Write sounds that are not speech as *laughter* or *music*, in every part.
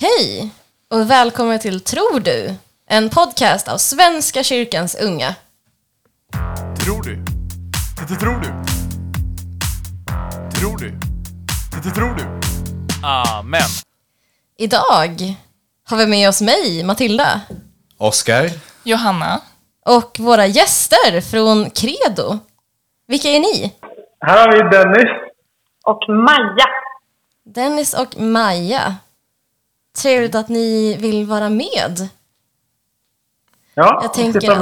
Hej och välkommen till Tror du? En podcast av Svenska kyrkans unga. Tror du? Det tror du? Tror du? Det tror du? Amen. Idag har vi med oss mig, Matilda, Oskar. Johanna. och våra gäster från Credo. Vilka är ni? Här har vi Dennis. och Maja. Dennis och Maja. Trevligt att ni vill vara med. Ja, Jag tänker att-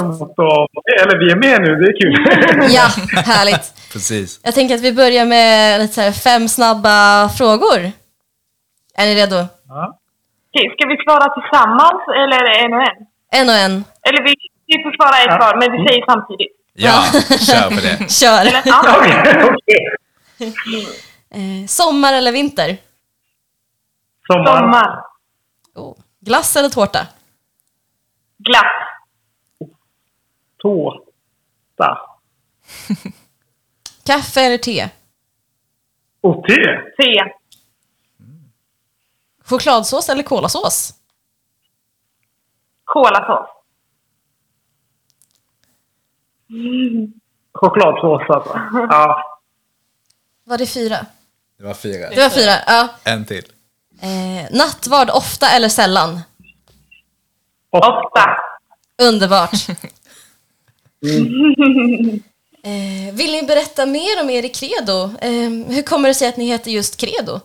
Eller vi är med nu, det är kul. *laughs* Ja, härligt. *laughs* Precis. Jag tänker att vi börjar med lite så här fem snabba frågor. Är ni redo? ja. Okej, Ska vi svara tillsammans eller en och en? En och en. Eller vi, vi får svara ett var, men vi säger samtidigt. Ja, kör på det. *laughs* Kör. Eller? Ja. Okej. Eh, sommar eller vinter? Sommar. Sommar. Oh. Glass eller tårta? Glass. Tårta. *laughs* Kaffe eller te? Och te. Te. Chokladsås eller kolasås? Kolasås. Chokladsås alltså. *laughs* Ja. Var det fyra? Det var fyra. Det var fyra, ja. En till. Eh, nattvard ofta eller sällan? Ofta. Underbart. eh, vill ni berätta mer om er i Credo? Eh, hur kommer det sig att ni heter just Credo?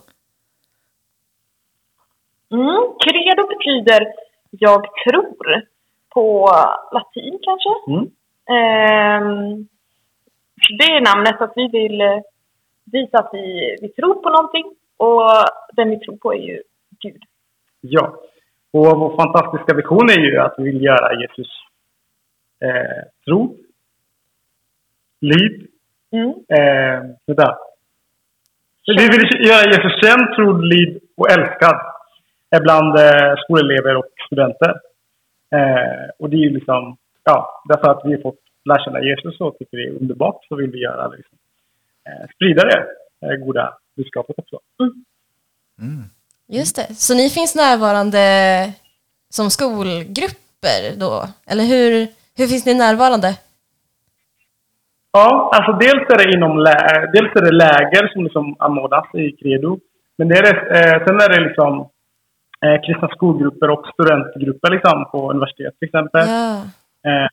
Mm. Credo betyder jag tror på latin kanske. Mm. Så det är namnet att vi vill eh, visa att vi, vi tror på någonting och den vi tror på är ju Gud. ja. Och vår fantastiska vision är ju att vi vill göra Jesus eh, tro, liv, Mm. eh, vänta. Vi vill göra Jesus känd, trodd, liv och älskad bland eh, skolelever och studenter. Eh, och det är ju liksom, ja, därför att vi har fått lära känna Jesus och tycker det är underbart så vill vi göra liksom, eh, sprida det eh, goda budskapet också. Just det. Så ni finns närvarande som skolgrupper då? Eller hur, hur finns ni närvarande? Ja, alltså dels är det inom lä- dels är det läger som liksom anordnas i Credo. Men det är det, eh, sen är det liksom eh, kristna skolgrupper och studentgrupper liksom på universitet till exempel. Ja. Eh,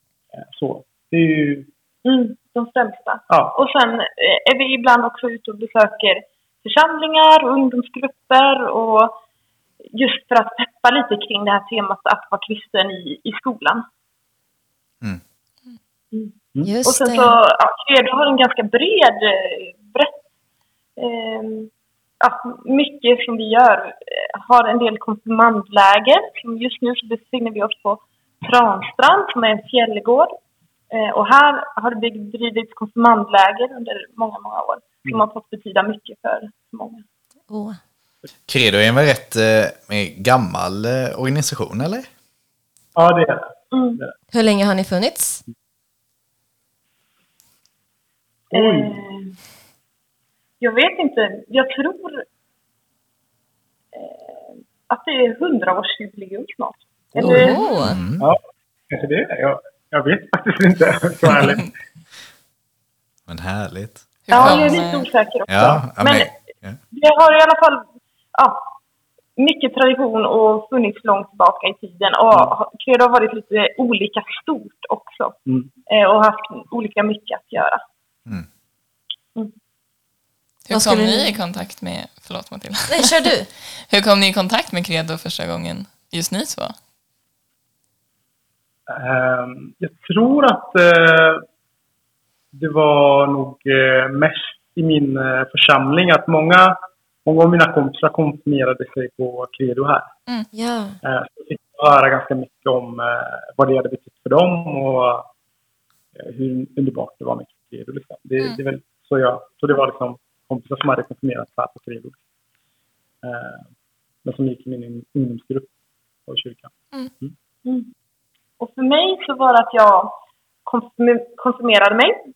så. Det är ju, Mm, de främsta. ja. Och sen eh, är vi ibland också ute och besöker församlingar och ungdomsgrupper och just för att peppa lite kring det här temat att vara kristen i, i skolan. Och Just sen det. så, ja, Credo har en ganska bred, eh, brett, eh, ja, mycket som vi gör. eh, Har en del konfirmandläger. Som just nu så befinner vi oss på Transtrand som är en fjällgård. Eh, och här har det bedrivits konfirmandläger under många, många år. Som har fått betyda mycket för många. Åh. Credo är en rätt eh, gammal eh, organisation, eller? ja, det är det. Mm. det, är det. Hur länge har ni funnits? Oj. Eh, jag vet inte. Jag tror eh, att det är hundraårsjubileum snart. Eller, Åh. Ja, kanske det är det. Jag, jag vet faktiskt inte. *laughs* Så ärligt. Men härligt. Hur ja, kom, jag är lite eh, osäker också. Ja, men men, ja. det har i alla fall ja, mycket tradition och funnits långt tillbaka i tiden. Och Credo har varit lite olika stort också. Mm. Eh, och haft olika mycket att göra. hur Vad kom skulle ni ni- i kontakt med, förlåt Matilda. Nej, kör du. *laughs* Hur kom ni i kontakt med Credo första gången? Just ni två? Ehm, jag tror att eh, det var nog eh, mest i min eh, församling att många, många av mina kompisar konfirmerade sig på Credo här. Ja. Eh, så jag fick höra ganska mycket om eh, vad det hade betytt för dem och hur underbart det var med Credo. Liksom. Det, det är väl så, jag, så det var liksom kompisar som hade konfirmerat här på Credo. Men som gick i min ungdomsgrupp på kyrkan. Och för mig så var det att jag konfirm- konfirmerade mig.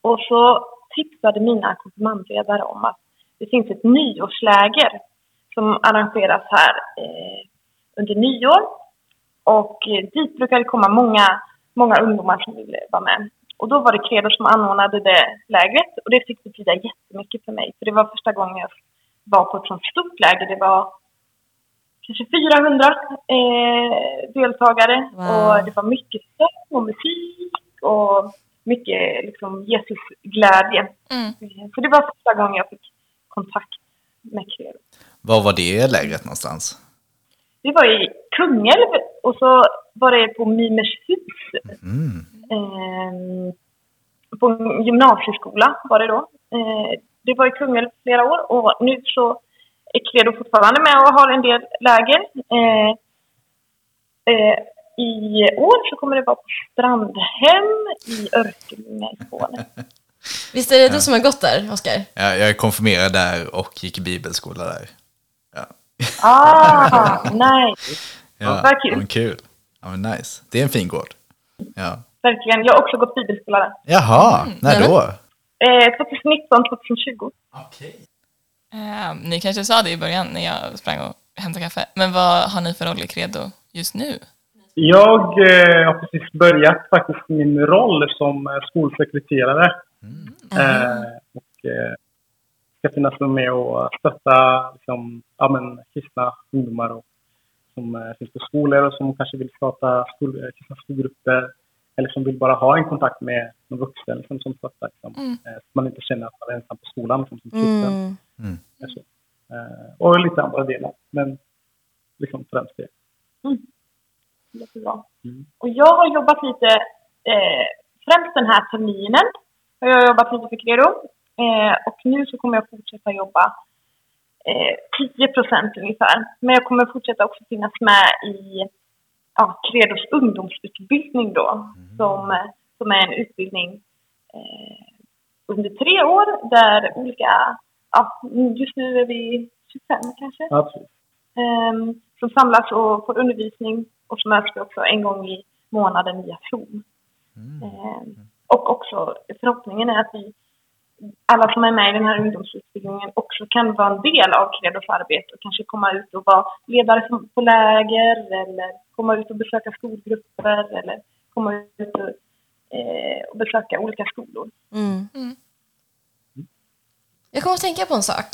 Och så tipsade mina konfirmandledare om att det finns ett nyårsläger som arrangeras här eh, under nyår. Och eh, dit brukar det komma många, många ungdomar som vill vara med. Och då var det Credo som anordnade det lägret och det fick betyda jättemycket för mig. För det var första gången jag var på ett sånt stort läger. Det var kanske 400 eh, deltagare Wow. och det var mycket sång och musik och mycket liksom, Jesusglädje. Mm. Så det var första gången jag fick kontakt med Credo. Var var det lägret någonstans? Det var i Kungälv och så var det på Mimershus. Mm. Eh, på gymnasieskola var det då. Eh, det var i Kungälv flera år och nu så är Credo fortfarande med och har en del läger. Eh, eh, I år så kommer det vara på Strandhem i Örkelljunga i Skåne. *laughs* Visst är det du som har gått där, Oskar? Jag, jag är konfirmerad där och gick i bibelskola där. Ja. Ah, *laughs* nej. Ja, vad kul. ja, men kul. Ja, men nice. Det är en fin gård. Ja. Verkligen. Jag har också gått bibelskola där. Jaha, när då? Eh, 2019, 2020. Eh, ni kanske sa det i början när jag sprang och hämtade kaffe. Men vad har ni för roll i Credo just nu? Jag eh, har precis börjat faktiskt min roll som eh, skolsekreterare. Eh, och eh, ska finnas med och stötta liksom, ja, men, kristna ungdomar och, som eh, finns på skolor och som kanske vill starta skol, eh, kristna skolgrupper eller som vill bara ha en kontakt med någon vuxen liksom, som stöttar. Liksom, eh, så man inte känner att man är ensam på skolan liksom, som kristen. Mm. Så. Eh, och lite andra delar, men liksom främst det. Jättebra. Mm. Och jag har jobbat lite, eh, främst den här terminen, har jag jobbat lite för Credo. Eh, och nu så kommer jag fortsätta jobba eh, 10 procent ungefär. Men jag kommer fortsätta också finnas med i ja, Credos ungdomsutbildning då, som, eh, som är en utbildning eh, under tre år där olika, ja, just nu är vi 25 kanske, Ja, precis. Som samlas och får undervisning och så möts vi också en gång i månaden via Zoom. Ehm, och också förhoppningen är att vi, alla som är med i den här ungdomsutbildningen också kan vara en del av Credos arbete och kanske komma ut och vara ledare på läger eller komma ut och besöka skolgrupper eller komma ut och, eh, och besöka olika skolor. Mm. Mm. Jag kommer att tänka på en sak.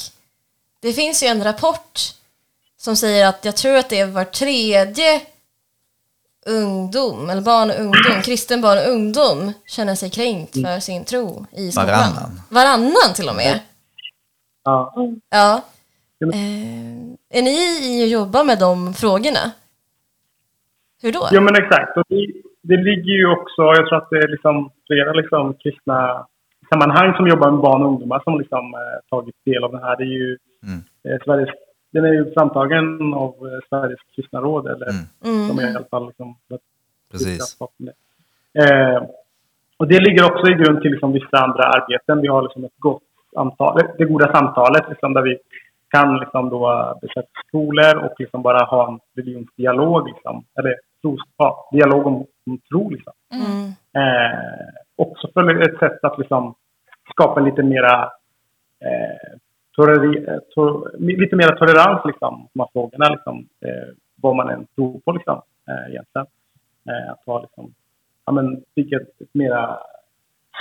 Det finns ju en rapport som säger att jag tror att det är var tredje ungdom, eller barn och ungdom, *clears throat* kristen barn och ungdom känner sig kränkt för sin tro i skolan. Varannan. Varannan till och med. Ja. Ja. Ja, Eh, är ni i att jobba med de frågorna? Hur då? Jo, men exakt. Och det, det ligger ju också, jag tror att det är liksom flera liksom kristna sammanhang som jobbar med barn och ungdomar som liksom eh, tagit del av det här. Det är ju Mm. eh, Sveriges, den är ju framtagen av eh, Sveriges kristna råd, eller Mm. Mm. de är i alla fall liksom, Precis. Eh, och det ligger också i grund till liksom vissa andra arbeten. Vi har liksom ett gott samtal, det goda samtalet liksom, där vi kan liksom då besöka skolor och liksom bara ha en religionsdialog. Liksom, eller tros, ja, dialog om, om tro. Liksom. Mm. Eh, också för ett sätt att liksom skapa lite mera eh, to, lite mera tolerans liksom, om de här frågorna. Liksom, eh, vad man än tror på liksom, eh, egentligen. Eh, att ha liksom, ja, men, bygga ett, mera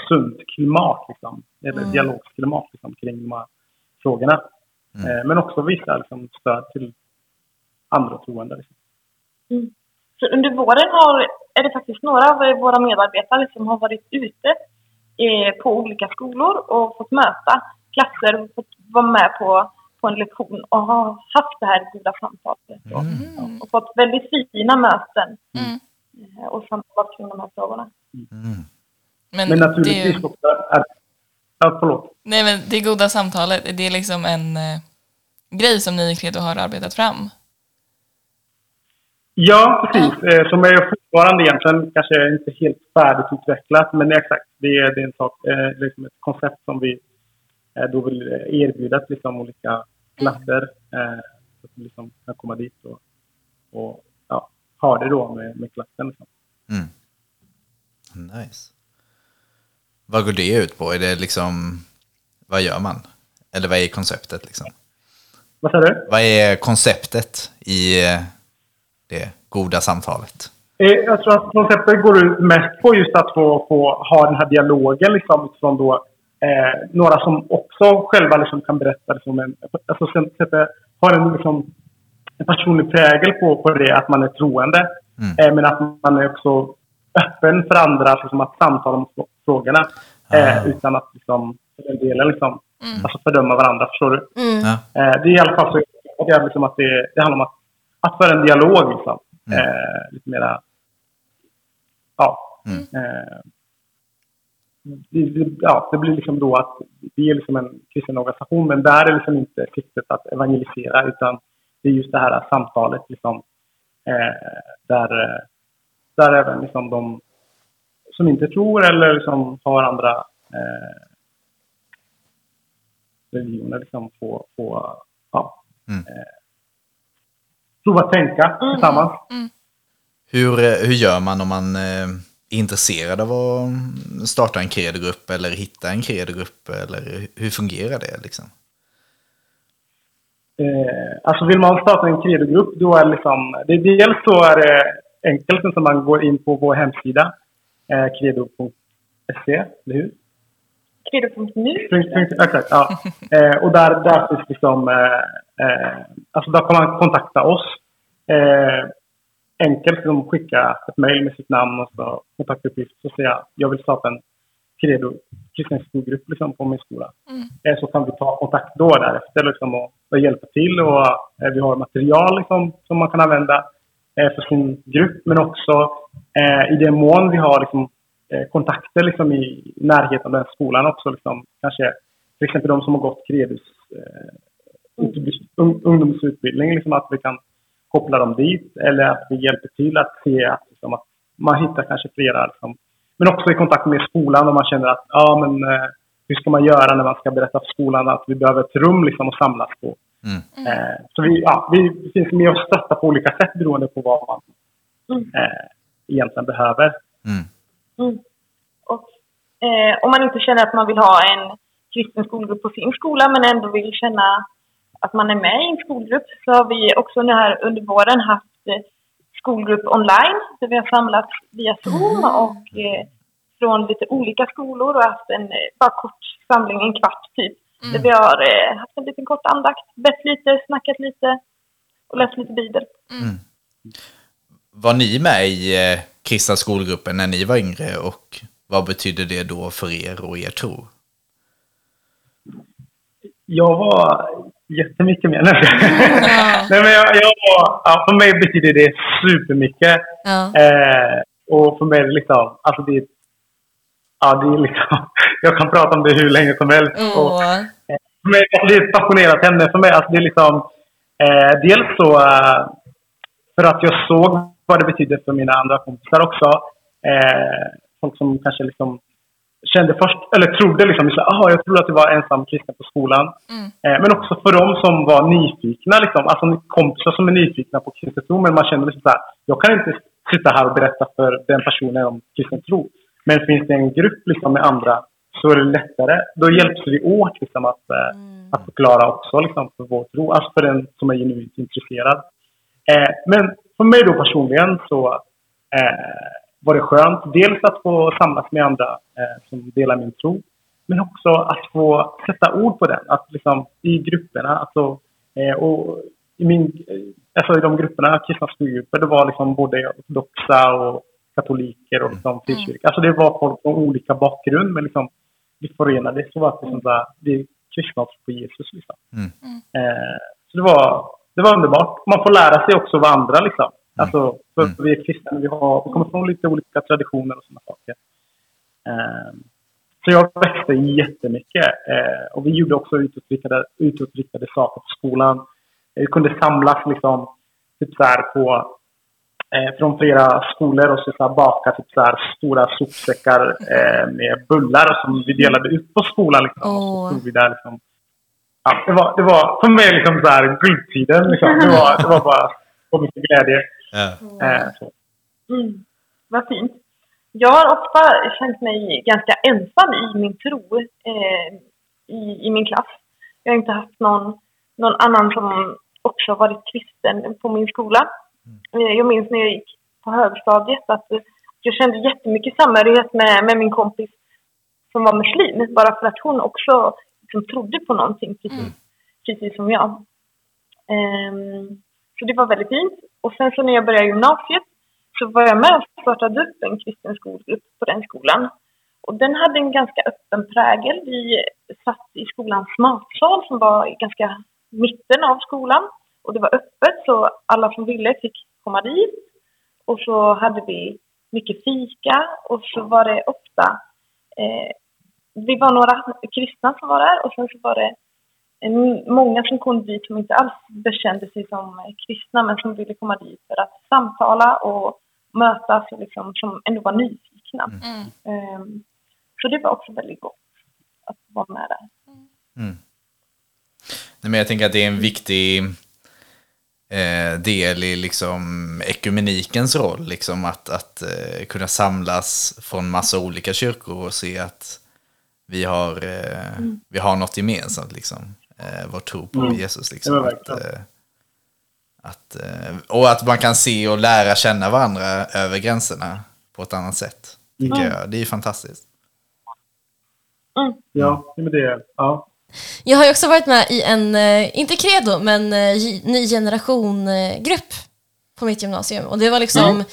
sunt klimat, liksom, eller Mm. dialogsklimat liksom, kring de här frågorna. Mm. Eh, men också visa liksom, stöd till andra troende. Liksom. Så under våren har, är det faktiskt några av våra medarbetare som har varit ute eh, på olika skolor och fått möta klasser och fått vara med på, på en lektion och har haft det här goda samtalet. Och, Mm. och fått väldigt fina möten Mm. eh, och samtal kring de här frågorna. Mm. Men, Men det är naturligtvis ju, också är... Ja, förlåt. nej, men det goda samtalet, det är liksom en eh, grej som ni i Credo har arbetat fram. Ja, precis. Eh, som är fortfarande egentligen kanske inte helt färdigutvecklat, men exakt. Det är, det är en sak, eh, liksom ett koncept som vi då vill erbjuda till liksom olika klasser. Eh, så att de liksom kan komma dit och, och ja, ha det då med, med klassen. Liksom. Mm. Nice. Vad går det ut på? Är det liksom, vad gör man? Eller vad är konceptet liksom? Vad säger du? Vad är konceptet i eh, det goda samtalet? Eh, Jag tror att konceptet går ut mest på just att få, få ha den här dialogen liksom, utifrån då, eh, några som också själva liksom kan berätta liksom en, alltså, sen- sätta, har en, liksom, en personlig prägel på, på det att man är troende. Eh, men att man är också öppen för andra liksom, att samtala om frå- frågorna eh, utan att liksom, för den delen liksom, alltså, fördöma varandra. Förstår du? Ja. Eh, det är i alla fall så att det, är liksom att det, det handlar om att, att föra en dialog. Liksom. Eh, lite mera... Ja. Det, ja, det blir liksom då att vi är liksom en kristen organisation, men där är liksom inte syftet att evangelisera, utan det är just det här samtalet liksom, eh, där, eh, där även liksom de som inte tror eller som har andra eh, religioner liksom får, får ja, Mm. eh, prova att tänka tillsammans. Hur, eh, hur gör man om man eh, intresserad av att starta en credogrupp eller hitta en credogrupp? Eller hur fungerar det? Liksom? Eh, alltså vill man starta en credogrupp då är det liksom, det, dels så är det enkelt som man går in på vår hemsida, eh, credo.se, eller hur? Credo.nu. Exakt, ja. *laughs* Eh, och där, där finns liksom, eh, eh, alltså där kan man kontakta oss. Enkelt liksom skicka ett mejl med sitt namn och så kontaktuppgift så säga jag vill starta en credo kristen skolgrupp liksom, på min skola. Eh, så kan vi ta kontakt då därefter liksom, och, och hjälpa till och eh, vi har material liksom, som man kan använda eh, för sin grupp men också eh, i den mån vi har liksom, eh, kontakter liksom, i närheten av den skolan också. Liksom, kanske till exempel de som har gått Credus eh, un, ungdomsutbildning, liksom, att vi kan koppla dem dit eller att vi hjälper till att se att, liksom, att man hittar kanske flera. Liksom. Men också i kontakt med skolan om man känner att ja, men, eh, hur ska man göra när man ska berätta för skolan att vi behöver ett rum liksom, att samlas på. Mm. Eh, så vi, ja, vi finns med och stöttar på olika sätt beroende på vad man eh, egentligen behöver. Mm. Mm. Och eh, om man inte känner att man vill ha en kristen skolgrupp på sin skola men ändå vill känna att man är med i en skolgrupp så har vi också nu här under våren haft eh, skolgrupp online där vi har samlats via Zoom och eh, från lite olika skolor och haft en eh, bara kort samling, en kvart typ. Där vi har eh, haft en liten kort andakt, bett lite, snackat lite och läst lite bibel. Var ni med i eh, kristna skolgruppen när ni var yngre och vad betydde det då för er och er tro? Jag var jättemycket med. *laughs* Nej, men jag, jag ja, för mig betyder det supermycket. Ja. Eh, och för mig är det liksom, alltså det, ja, det är liksom, *laughs* jag kan prata om det hur länge som helst. Och, Åh. för mig, alltså, det är ett passionerat ämne för mig. Alltså, det är liksom, eh, dels så eh, för att jag såg vad det betydde för mina andra kompisar också. Eh, folk som kanske liksom kände först, eller trodde liksom, aha, jag trodde att det var ensam kristen på skolan. Eh, men också för dem som var nyfikna, liksom, alltså kompisar som är nyfikna på kristen tro. Men man känner liksom så här, jag kan inte sitta här och berätta för den personen om kristen tro. Men finns det en grupp liksom, med andra så är det lättare. Då hjälps vi åt liksom, att, eh, att förklara också liksom, för vår tro, alltså för den som är genuint intresserad. Eh, men för mig då personligen så eh, var det skönt dels att få samlas med andra eh, som delar min tro, men också att få sätta ord på den. Att liksom, I grupperna, alltså, eh, och i, min, eh, alltså i de grupperna, kristna skolgrupper, det var liksom både ortodoxa och katoliker och liksom frikyrka. Alltså det var folk från olika bakgrund, men liksom, vi förenades och var att liksom, där, vi är kristna på Jesus. Liksom. Eh, så det var, det var underbart. Man får lära sig också av andra. Liksom. Alltså, för Vi är kristna, vi, har, vi kommer från lite olika traditioner och sådana saker. Eh, så jag växte jättemycket. Eh, och vi gjorde också utåtriktade, utåtriktade saker på skolan. Vi kunde samlas liksom, typ så här på, eh, från flera skolor och så, så här, baka typ så här, stora sopsäckar eh, med bullar som vi delade ut på skolan. Liksom. Och Åh. så stod vi där liksom, ja, det, var, det var för mig liksom så här guldtiden. Liksom. Det, var, det var bara så mycket glädje. Ja. Eh, så. Mm. Vad fint. Jag har ofta känt mig ganska ensam i min tro eh, i, i min klass. Jag har inte haft någon, någon annan som också varit kristen på min skola. Eh, Jag minns när jag gick på högstadiet att eh, jag kände jättemycket samhörighet med, med min kompis som var muslim. Bara för att hon också liksom, trodde på någonting precis, precis som jag. Ehm, så det var väldigt fint. Och sen så när jag började gymnasiet så var jag med och startade upp en kristen skolgrupp på den skolan. Och den hade en ganska öppen prägel. Vi satt i skolans matsal som var i ganska mitten av skolan. Och det var öppet så alla som ville fick komma dit. Och så hade vi mycket fika och så var det ofta eh, vi var några kristna som var där och sen så var det många som kom dit som inte alls bekände sig som kristna men som ville komma dit för att samtala och mötas och liksom, som ändå var nyfikna. Ehm, så det var också väldigt gott att vara med där. Nej, men jag tänker att det är en viktig eh, del i liksom ekumenikens roll, liksom att, att eh, kunna samlas från massa olika kyrkor och se att vi har, eh, vi har något gemensamt, liksom. Eh, vår tro på Jesus. Liksom, att, eh, att, eh, och att man kan se och lära känna varandra över gränserna på ett annat sätt. Tycker jag. Det är ju fantastiskt. Ja, men det, ja. Jag har ju också varit med i en, eh, inte credo, men eh, ny generation-grupp på mitt gymnasium. Och det var liksom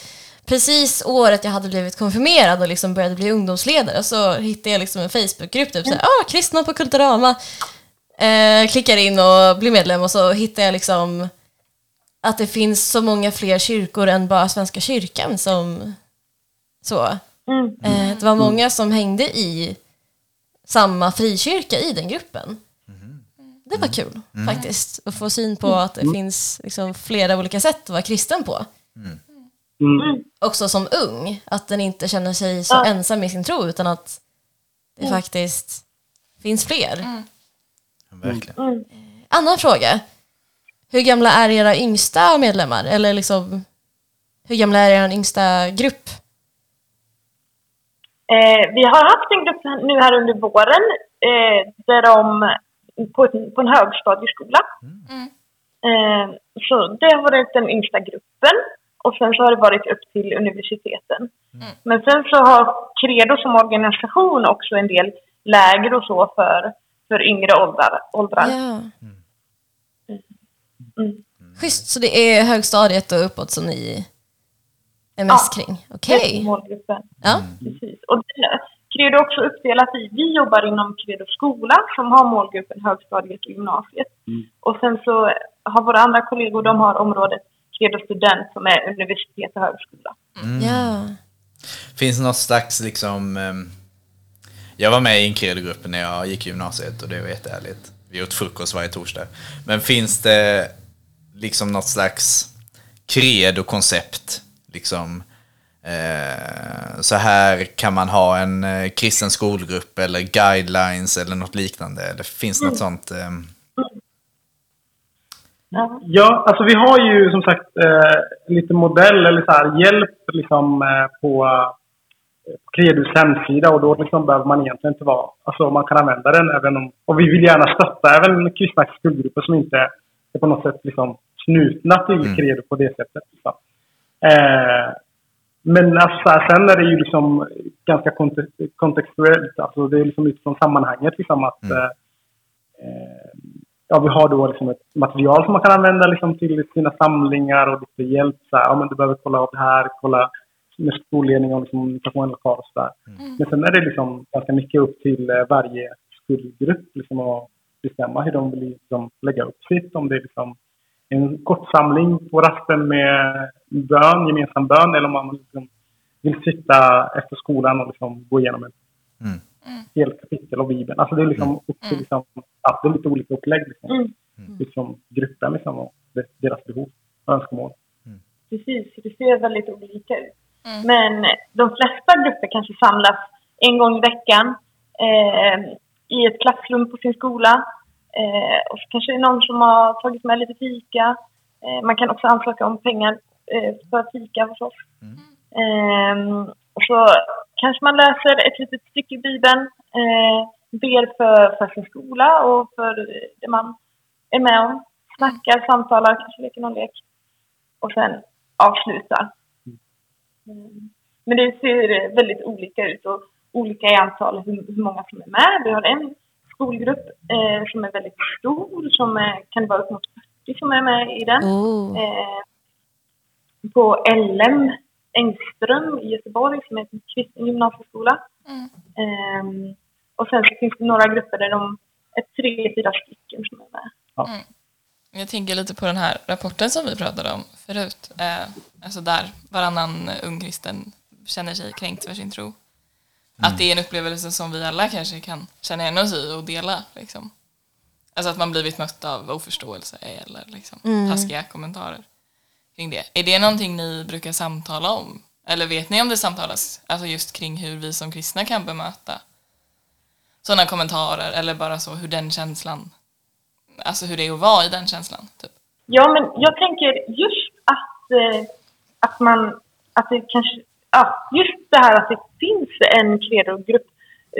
precis året jag hade blivit konfirmerad och liksom började bli ungdomsledare. Så hittade jag liksom en Facebookgrupp, typ såhär, ah, kristna på Kulturama. Eh, klickar in och blir medlem och så hittar jag liksom att det finns så många fler kyrkor än bara Svenska kyrkan som så. Eh, det var många som hängde i samma frikyrka i den gruppen. Det var kul faktiskt, att få syn på att det finns liksom flera olika sätt att vara kristen på. Mm. Också som ung, att den inte känner sig så ensam i sin tro utan att det faktiskt finns fler. Verkligen. Annan fråga. Hur gamla är era yngsta medlemmar? Eller liksom, hur gamla är er yngsta grupp? Eh, vi har haft en grupp nu här under våren eh, där de, på, ett, på en högstadieskola. Eh, så det har varit den yngsta gruppen och sen så har det varit upp till universiteten. Men sen så har Credo som organisation också en del läger och så för, för yngre åldrar. åldrar. Ja. Schysst, så det är högstadiet och uppåt som ni är mest Ja. kring? Okej. målgruppen. Ja. Precis. Och det- Credo är också uppdelat i, vi jobbar inom Credo skola som har målgruppen högstadiet och gymnasiet. Och sen så har våra andra kollegor, de har området Credo student som är universitet och högskola. ja. Finns det något slags liksom... Jag var med i en credo-grupp när jag gick i gymnasiet och det var jättehärligt. Vi åt frukost varje torsdag. Men finns det liksom något slags credo-koncept? Liksom, eh, så här kan man ha en eh, kristen skolgrupp eller guidelines eller något liknande. Eller finns något sånt? ehm, Ja. Ja, alltså vi har ju som sagt eh, lite modell eller så här, hjälp liksom, eh, på på Credus hemsida och då liksom behöver man egentligen inte vara... Alltså man kan använda den även om... Och vi vill gärna stötta även kristna skolgrupper som inte är på något sätt liksom knutna till Mm. Credo på det sättet. Liksom. Eh, men alltså, så sen är det ju liksom ganska konte- kontextuellt. Alltså det är liksom utifrån sammanhanget liksom att... Mm. Eh, eh, ja, vi har då liksom ett material som man kan använda liksom till sina samlingar och lite hjälp. Så här, ja, men du behöver kolla av det här, kolla med skolledning och liksom, ni kan få en lokal och så där. Men sen är det liksom ganska mycket upp till eh, varje skolgrupp liksom, att bestämma hur de vill liksom, lägga upp sitt. Om det är liksom en kort samling på rasten med bön, gemensam bön eller om man liksom vill sitta efter skolan och liksom gå igenom ett Mm. helt kapitel av Bibeln. Alltså det är liksom upp till liksom, ja, det är lite olika upplägg liksom. Mm. Liksom gruppen liksom och de- deras behov och önskemål. Precis, det ser väldigt olika ut. Men de flesta grupper kanske samlas en gång i veckan eh, i ett klassrum på sin skola. Eh, och så kanske det är någon som har tagit med lite fika. Eh, man kan också ansöka om pengar eh, för fika hos oss. Eh, och så kanske man läser ett litet stycke i Bibeln, eh, ber för, för sin skola och för det man är med om. Snackar, samtalar, kanske leker någon lek. Och sen avslutar. Mm. Men det ser väldigt olika ut och olika i antal hur, hur många som är med. Vi har en skolgrupp eh, som är väldigt stor, som är, kan vara upp mot 40 som är med i den. Oh. Eh, på LM Engström i Göteborg som är en kristen gymnasieskola. Mm. Ehm, och sen så finns det några grupper där de är tre, fyra stycken som är med. Jag tänker lite på den här rapporten som vi pratade om förut. Eh, alltså där varannan ung kristen känner sig kränkt för sin tro. Att det är en upplevelse som vi alla kanske kan känna igen oss i och dela. Liksom. Alltså att man blivit mött av oförståelse eller liksom, taskiga kommentarer kring det. Är det någonting ni brukar samtala om? Eller vet ni om det samtalas alltså just kring hur vi som kristna kan bemöta sådana kommentarer eller bara så hur den känslan, alltså hur det är att vara i den känslan? Typ. Ja, men jag tänker just att, eh, att man, att det kanske, ja, just det här att det finns en credo-grupp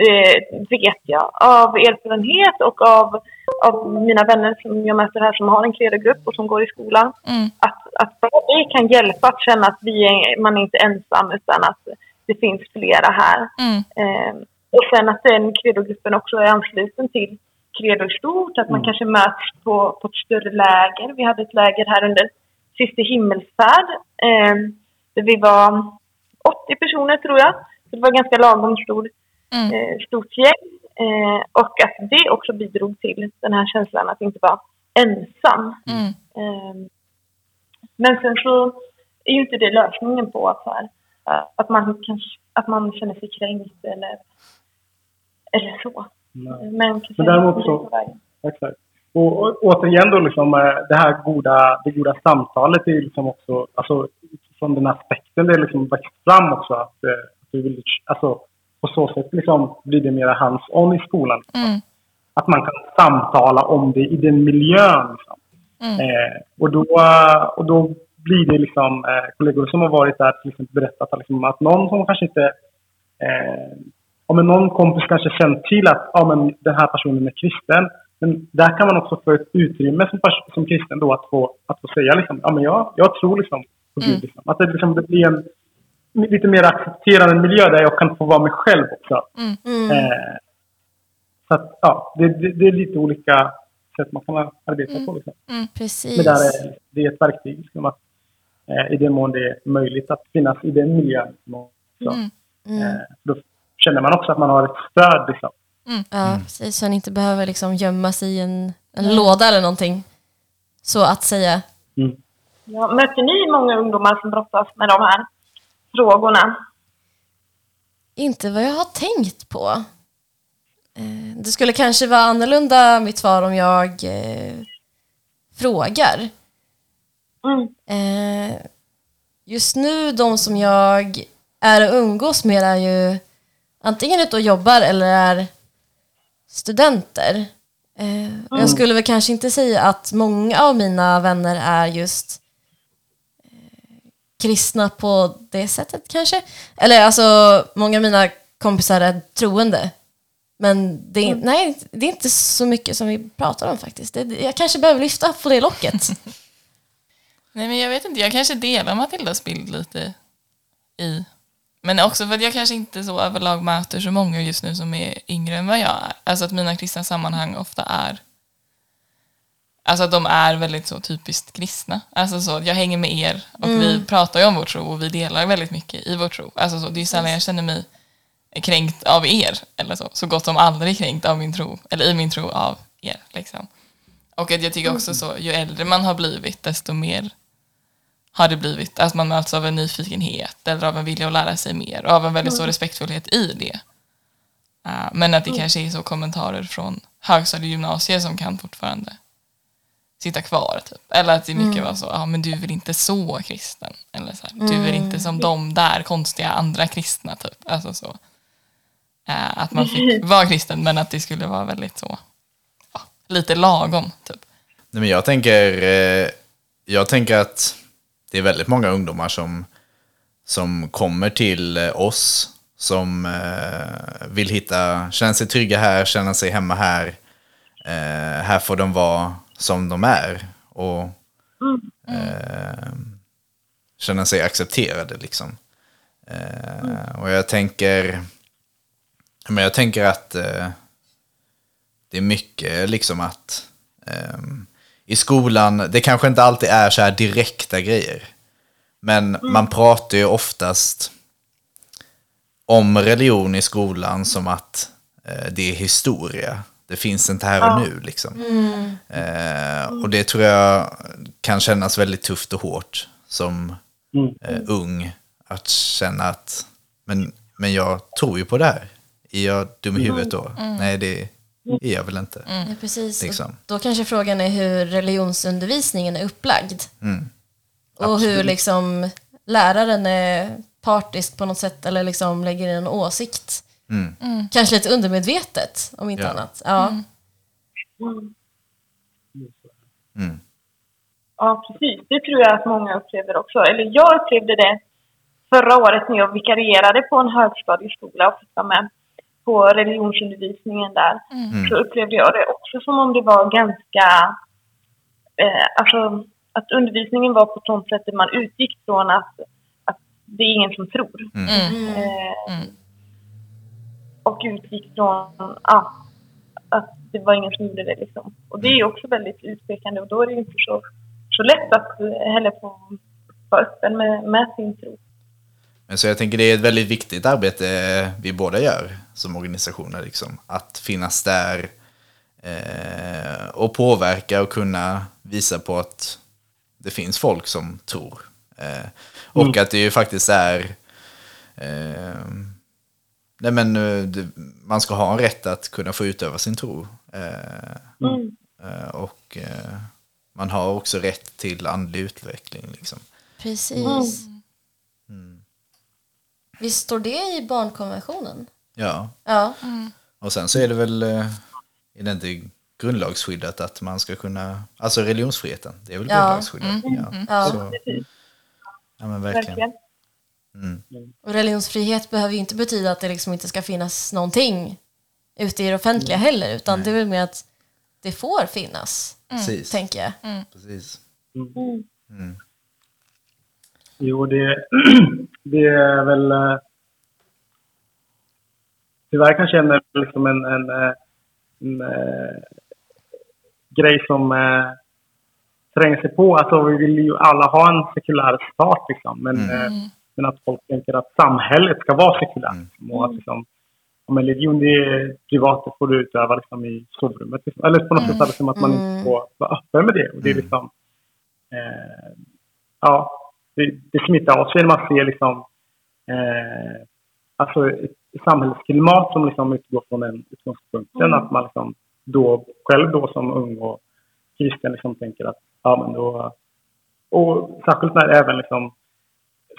eh, vet jag av erfarenhet och av, av mina vänner som jag möter här som har en credo-grupp och som går i skolan. Mm. Att, att det kan hjälpa att känna att vi är, man är inte ensam utan att det finns flera här. Mm. Eh, och sen att den credogruppen också är ansluten till credo i stort, att man kanske möts på, på ett större läger. Vi hade ett läger här under Kristi himmelsfärd eh, där vi var 80 personer tror jag. Så det var ganska lagom stor, Mm. eh, stort gäng. Eh, och att det också bidrog till den här känslan att inte vara ensam. Mm. Eh, men sen så är ju inte det lösningen på att, här, att, man, kanske, att man känner sig kränkt eller, eller så. Nej. Men, Men däremot så-. Exakt. Och, och återigen då liksom eh, det här goda, det goda samtalet är liksom också, alltså från den aspekten det är liksom växt fram också att, eh, att du vill, alltså på så sätt liksom blir det mer hands-on i skolan. Mm. Att man kan samtala om det i den miljön. Liksom. Mm. Eh, och, då, eh, och då blir det liksom eh, kollegor som har varit där till exempel berättat att, liksom, att någon som kanske inte eh, om någon kompis kanske känt till att ja, men den här personen är kristen. Men där kan man också få ett utrymme som, som kristen då att få, att få säga liksom, ja men jag, jag tror liksom på Gud. Mm. Liksom. Att det, liksom, det blir en lite mer accepterande miljö där jag kan få vara mig själv också. Mm. Eh, så att ja, det, det, det är lite olika sätt man kan arbeta på. Liksom. Precis. Men där är, det är ett verktyg. Liksom, att, eh, I den mån det är möjligt att finnas i den miljön. Också. Mm. Eh, då känner man också att man har ett stöd. Liksom. Ja, precis. Så han inte behöver liksom gömma sig i en, en låda eller någonting. Så att säga. Mm. Ja, möter ni många ungdomar som brottas med de här frågorna? Inte vad jag har tänkt på. Eh, Det skulle kanske vara annorlunda mitt svar om jag eh, frågar. Mm. Eh, just nu, de som jag är och umgås med är ju antingen ute och jobbar eller är studenter. Eh, och Jag skulle väl kanske inte säga att många av mina vänner är just eh, kristna på det sättet kanske. Eller alltså, många av mina kompisar är troende. Men det är, nej, det är inte så mycket som vi pratar om faktiskt. Det, jag kanske behöver lyfta på det locket. *laughs* Nej, men jag vet inte. Jag kanske delar Matildas bild lite i... Men också för att jag kanske inte så överlag möter så många just nu som är yngre än vad jag är. Alltså att mina kristna sammanhang ofta är... Alltså att de är väldigt så typiskt kristna. Alltså så, jag hänger med er och vi pratar ju om vår tro och vi delar väldigt mycket i vår tro. Alltså så, det är sällan jag känner mig kränkt av er, eller så. Så gott som aldrig kränkt av min tro, eller i min tro av er. Liksom. Och att jag tycker också så, ju äldre man har blivit, desto mer har det blivit. Att man möts av en nyfikenhet eller av en vilja att lära sig mer och av en väldigt så respektfullhet i det. Uh, men att det kanske är så kommentarer från högstadiegymnasier som kan fortfarande sitta kvar. Typ. Eller att det mycket var så, ja men du är väl inte så kristen. Eller så här, du är väl inte som de där konstiga andra kristna. Typ. Alltså så. Eh, att man fick *laughs* vara kristen men att det skulle vara väldigt så, ja, lite lagom. Typ. Nej, men jag, tänker, eh, jag tänker att det är väldigt många ungdomar som, som kommer till eh, oss som eh, vill hitta, känna sig trygga här, känna sig hemma här. Eh, här får de vara som de är och eh, känna sig accepterade liksom. Eh, och jag tänker, men jag tänker att eh, det är mycket liksom att ehm, i skolan, det kanske inte alltid är så här direkta grejer. Men man pratar ju oftast om religion i skolan som att eh, det är historia. Det finns inte här och nu liksom. Eh, och det tror jag kan kännas väldigt tufft och hårt som Mm. eh, ung. Att känna att, men, men jag tror ju på det här. Är jag dum i huvudet då? Nej, det är jag väl inte. Ja, precis. Liksom. Då kanske frågan är hur religionsundervisningen är upplagd. Mm. Och hur liksom läraren är partisk på något sätt eller liksom lägger in en åsikt. Mm. Kanske lite undermedvetet om inte Ja. annat. Ja. Mm. Mm. Ja, precis. Det tror jag att många upplever också. Eller jag upplevde det förra året när jag vikarierade på en högstadieskola och fick vara med på religionsundervisningen där. Så upplevde jag det också som om det var ganska... Eh, alltså att undervisningen var på ett sånt sätt att man utgick från att, att det är ingen som tror. Eh, Och utgick från ja, att det var ingen som gjorde det. Liksom. Och det är också väldigt utpekande och då är det inte så, så lätt att heller få vara öppen med, med sin tro. Men så jag tänker det är ett väldigt viktigt arbete vi båda gör som organisationer. Liksom. Att finnas där eh, och påverka och kunna visa på att det finns folk som tror. Eh, och att det ju faktiskt är eh, nej men, eh, det, man ska ha en rätt att kunna få utöva sin tro. Eh, Mm. eh, och eh, man har också rätt till andlig utveckling. Liksom. Precis. Mm. Visst står det i barnkonventionen? Ja, Ja. Och sen så är det väl, eh, är det inte grundlagsskyddat att man ska kunna, alltså religionsfriheten, det är väl Ja. grundlagsskyddat. Ja. Ja. Så, ja men verkligen. Verkligen. Och religionsfrihet behöver ju inte betyda att det liksom inte ska finnas någonting ute i det offentliga heller, utan det är väl mer att det får finnas, tänker jag. Precis. Jo, det, *clears throat* det är väl... eh, Tyvärr kanske en, liksom en, en, eh, en, eh, grej som eh, tränger sig på. Alltså, vi vill ju alla ha en sekulär stat, liksom. men, eh, men att folk tänker att samhället ska vara sekulärt. liksom, Och att, liksom, om en religion det är privat, det får du utöva liksom, i sovrummet. Liksom. Eller på något sätt är det som att man inte får vara öppen med det. Och det är liksom... Eh, ja, det, smittar av sig när man ser liksom, eh, alltså ett samhällsklimat som liksom utgår från den utgångspunkten. Att man liksom då själv då som ung och kristen liksom tänker att ja men då... Och särskilt när även liksom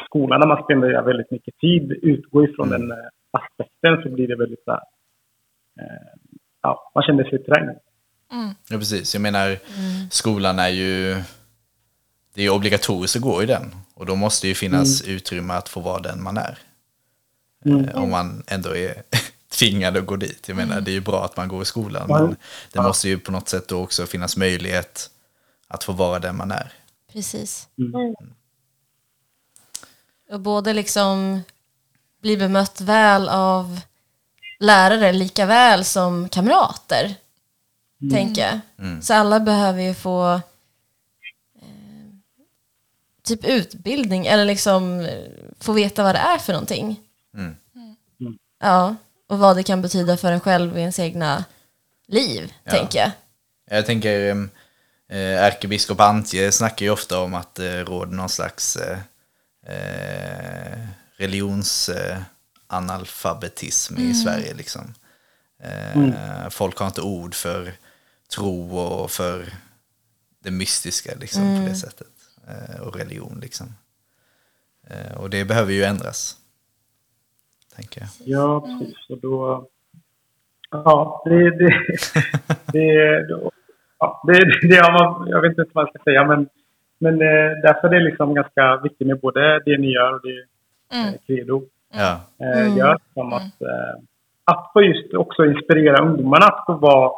skolan, när man spenderar väldigt mycket tid, utgår ifrån den eh, aspekten så blir det väldigt så här, eh, ja, man känner sig trängd. Ja precis, jag menar skolan är ju, det är obligatoriskt att gå i den. Och då måste ju finnas utrymme att få vara den man är. Eh, om man ändå är *laughs* tvingad att gå dit. Jag menar, det är ju bra att man går i skolan, men det måste ju på något sätt då också finnas möjlighet att få vara den man är. Precis. Mm. Och både liksom bli bemött väl av lärare lika väl som kamrater, tänker jag. Så alla behöver ju få typ utbildning eller liksom eh, få veta vad det är för någonting. Mm. Ja, och vad det kan betyda för en själv i ens egna liv, Ja. tänker jag. Jag tänker, eh, ärkebiskop Antje snackar ju ofta om att det råder någon slags eh, eh, religionsanalfabetism i Sverige. Liksom. Eh, Folk har inte ord för tro och för det mystiska liksom, på det sättet. Eh, och religion liksom. Eh, och det behöver ju ändras. Tänker jag. Ja, precis. Och då... Ja, det... det, *laughs* det, då, ja, det, det ja, jag vet inte vad jag ska säga, men, men eh, därför är det liksom ganska viktigt med både det ni gör och det eh, Credo Ja, gör. Som att, att få just också inspirera ungdomarna att få vara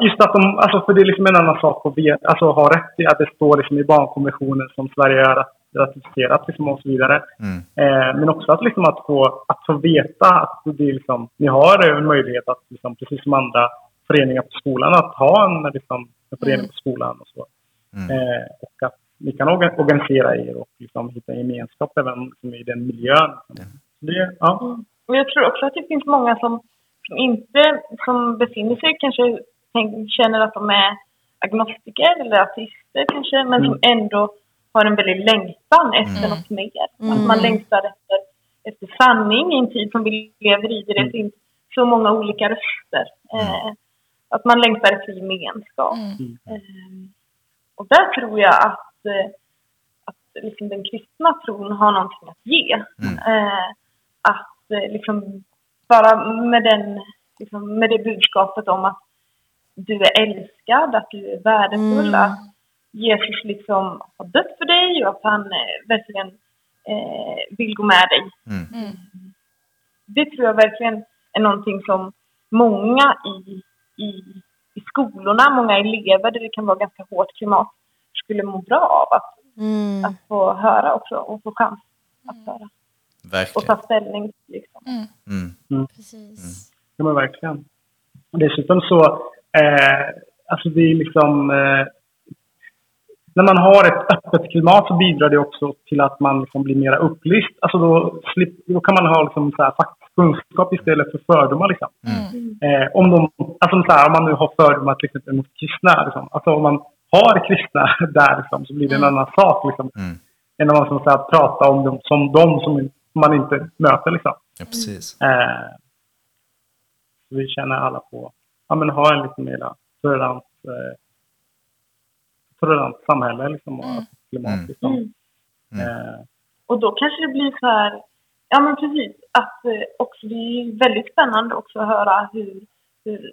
Just att de, alltså för det är liksom en annan sak att ve- alltså, ha rätt i att det står liksom i barnkonventionen som Sverige har rat- ratificerat liksom och så vidare. Mm. Eh, men också att, liksom att, få, att få veta att det är liksom, ni har en möjlighet att, liksom, precis som andra föreningar på skolan, att ha en, liksom, en förening på skolan och så. Mm. Eh, och att ni kan orga- organisera er och liksom, hitta en gemenskap även liksom, i den miljön. Så Det, ja. Och jag tror också att det finns många som, som inte, som befinner sig kanske, känner att de är agnostiker eller ateister kanske, men som ändå har en väldigt längtan efter något mer. Att man längtar efter, efter sanning i en tid som vi lever i, där det finns så många olika röster. Eh, att man längtar efter gemenskap. Eh, och där tror jag att, eh, att liksom den kristna tron har någonting att ge. Eh, att eh, liksom bara med, den, liksom, med det budskapet om att du är älskad, att du är värdefull, att Jesus liksom har dött för dig och att han eh, verkligen eh, vill gå med dig. Mm. Det tror jag verkligen är någonting som många i, i, i skolorna, många elever där det kan vara ganska hårt klimat, skulle må bra av att, Mm. att få höra också och få chans att höra och Verkligen. ta ställning. Liksom. Mm. Precis. Ja, men verkligen. Och dessutom så, eh, alltså det är liksom... Eh, när man har ett öppet klimat så bidrar det också till att man liksom blir mer upplyst. Alltså då, slip, då kan man ha liksom så här faktisk kunskap istället för fördomar. Liksom. Eh, om, de, alltså så här, om man nu har fördomar till exempel mot kristna. Liksom. Alltså om man har kristna *laughs* där liksom, så blir det en annan sak. Liksom, Mm. än om man som så här, pratar om dem som de som man inte möter. Liksom. Ja, precis. Eh, så vi känner alla på ja, men ha en lite mer tolerant, eh, tolerant samhälle liksom, och klimat. Mm. Liksom. Mm. Eh, Och då kanske det blir så här, ja men precis, att eh, också det är väldigt spännande också att höra hur, hur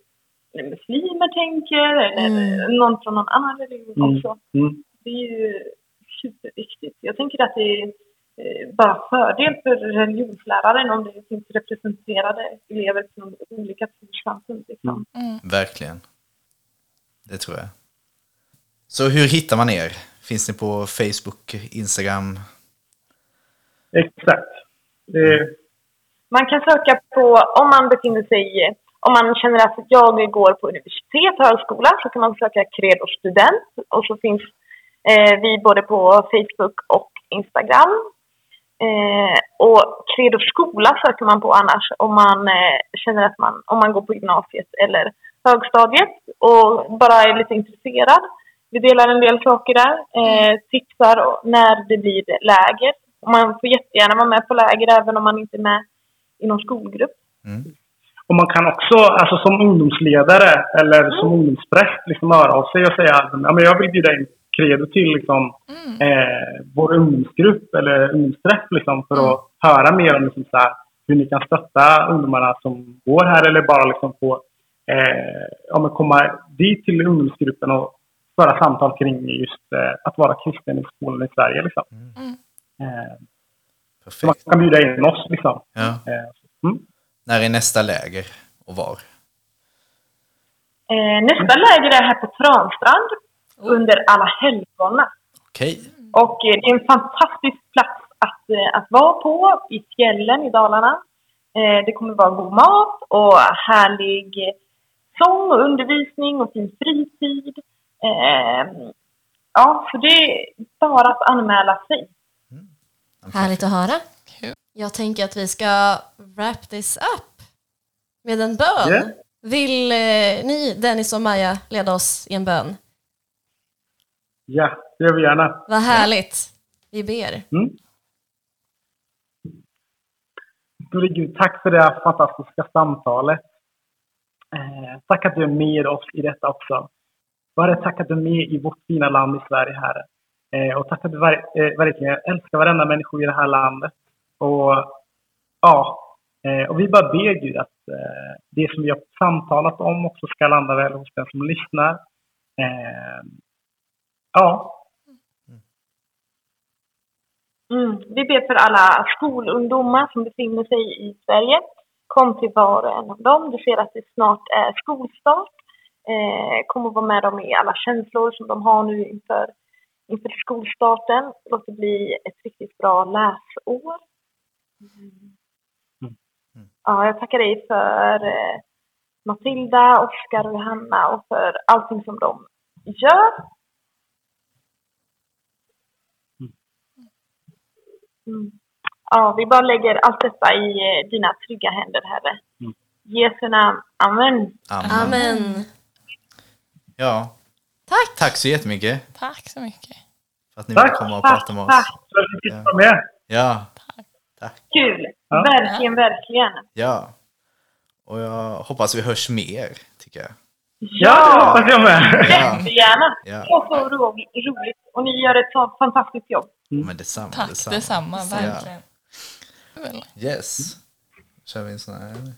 muslimer tänker eller någon från någon annan religion Mm. också. mm, Det är ju superviktigt. Jag tänker att det är bara fördel för religionsläraren om det finns representerade elever från olika trossamfund. Liksom. Verkligen. Det tror jag. Så hur hittar man er? Finns ni på Facebook, Instagram? exakt. Det, Man kan söka på, om man befinner sig i, om man känner att jag går på universitet, högskola, så kan man söka Credo student. Och så finns eh, vi både på Facebook och Instagram. Eh, och Credo skola söker man på annars om man eh, känner att man, om man går på gymnasiet eller högstadiet och bara är lite intresserad. Vi delar en del saker där, eh, tipsar när det blir läger. Man får jättegärna vara med på läger även om man inte är med i någon skolgrupp. och man kan också, alltså som ungdomsledare eller som ungdomspräst, liksom höra av sig och säga att ja, men jag vill bjuda in Credo till liksom, eh, vår ungdomsgrupp eller ungdomsträff liksom, för att höra mer om liksom, så här, hur ni kan stötta ungdomarna som går här eller bara liksom, få eh, ja, men komma dit till ungdomsgruppen och föra samtal kring just eh, att vara kristen i skolan i Sverige. Liksom. Eh, så man kan bjuda in oss. Liksom. Ja. Eh, mm. När är nästa läger och var? Eh, nästa läger är här på Transtrand under alla helgona. Okej. Och eh, det är en fantastisk plats att, eh, att vara på i fjällen i Dalarna. Eh, det kommer vara god mat och härlig sång och undervisning och fin fritid. Eh, ja, så det är bara att anmäla sig. Härligt att höra. Jag tänker att vi ska wrap this up med en bön. Yeah. Vill ni, Dennis och Maja, leda oss i en bön? Ja, det gör vi gärna. Vad härligt. Vi ber. Mm. Gode Gud, tack för det här fantastiska samtalet. Eh, tack att du är med oss i detta också. Herre, tack att du är med i vårt fina land i Sverige, Herre. Eh, och tack att du ver- eh, verkligen älskar varenda människa i det här landet. Och ja, eh, och vi bara ber Gud att eh, det som vi har samtalat om också ska landa väl hos den som lyssnar. Ja, Mm. Vi ber för alla skolungdomar som befinner sig i Sverige. Kom till var och en av dem. Du ser att det snart är skolstart. Eh, kommer vara med dem i alla känslor som de har nu inför, inför skolstarten. Låt det bli ett riktigt bra läsår. Mm. Ja, jag tackar dig för eh, Matilda, Oskar och Johanna och för allting som de gör. Mm. Ja, vi bara lägger allt detta i eh, dina trygga händer, Herre. Mm. Jesu namn. Amen. Amen. Amen. Ja, Tack! tack så jättemycket Tack så mycket. för att ni ville Tack, komma och tack, prata med oss. tack för att du fick vara med. Ja, Kul! Ja. Verkligen, verkligen. ja. Och jag hoppas vi hörs mer, tycker jag. Ja, det hoppas jag med. Ja, Jättegärna. ja. Så, så ro- roligt. Och ni gör ett så fantastiskt jobb. Men detsamma. Tack detsamma, Ja. verkligen. Kul. Yes. kör vi en sån här.